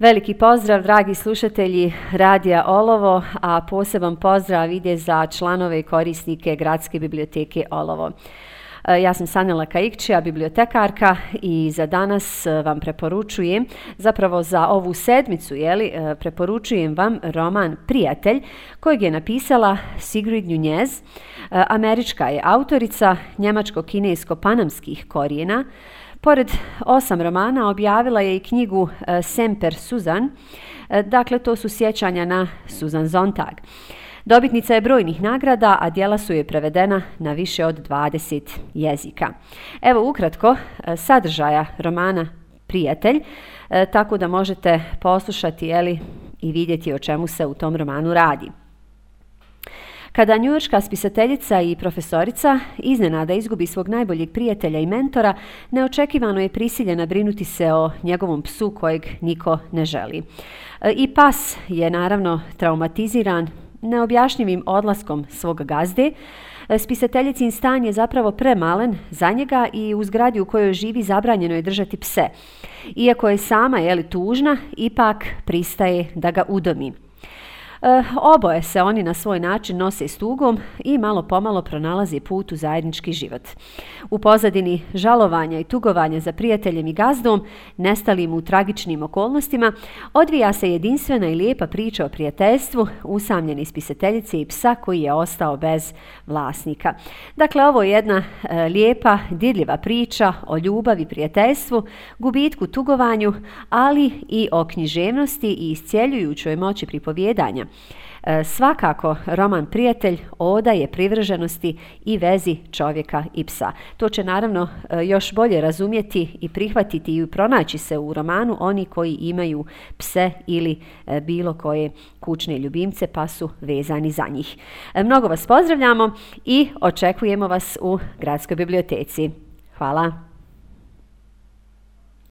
Veliki pozdrav dragi slušatelji Radija Olovo, a poseban pozdrav ide za članove i korisnike Gradske biblioteke Olovo. E, ja sam Sanela Kaikčija, bibliotekarka i za danas e, vam preporučujem, zapravo za ovu sedmicu, jeli, e, preporučujem vam roman Prijatelj kojeg je napisala Sigrid Njunjez, Američka je autorica njemačko-kinejsko-panamskih korijena. Pored osam romana objavila je i knjigu e, Semper Susan, e, dakle to su sjećanja na Suzan Zontag. Dobitnica je brojnih nagrada, a dijela su je prevedena na više od 20 jezika. Evo ukratko e, sadržaja romana Prijatelj, tako da možete poslušati jeli, i vidjeti o čemu se u tom romanu radi. Kada njujorška spisateljica i profesorica iznenada izgubi svog najboljeg prijatelja i mentora, neočekivano je prisiljena brinuti se o njegovom psu kojeg niko ne želi. E, I pas je naravno traumatiziran neobjašnjivim odlaskom svog gazde, e, Spisateljicin stan je zapravo premalen za njega i u zgradi u kojoj živi zabranjeno je držati pse. Iako je sama tužna, ipak pristaje da ga udomi. Eh, oboje se oni na svoj način nose s tugom i malo pomalo pronalaze put u zajednički život. U pozadini žalovanja i tugovanja za prijateljem i gazdom, nestalim u tragičnim okolnostima, odvija se jedinstvena i lijepa priča o prijateljstvu usamljene spisateljice i psa koji je ostao bez vlasnika. Dakle, ovo je jedna eh, lijepa, dirljiva priča o ljubavi, prijateljstvu, gubitku, tugovanju, ali i o književnosti i iscjeljujućoj moći pripovjedanja. E, svakako, roman Prijatelj oda je privrženosti i vezi čovjeka i psa. To će naravno e, još bolje razumjeti i prihvatiti i pronaći se u romanu oni koji imaju pse ili e, bilo koje kućne ljubimce pa su vezani za njih. Mnogo vas pozdravljamo i očekujemo vas u Gradskoj biblioteci. Hvala.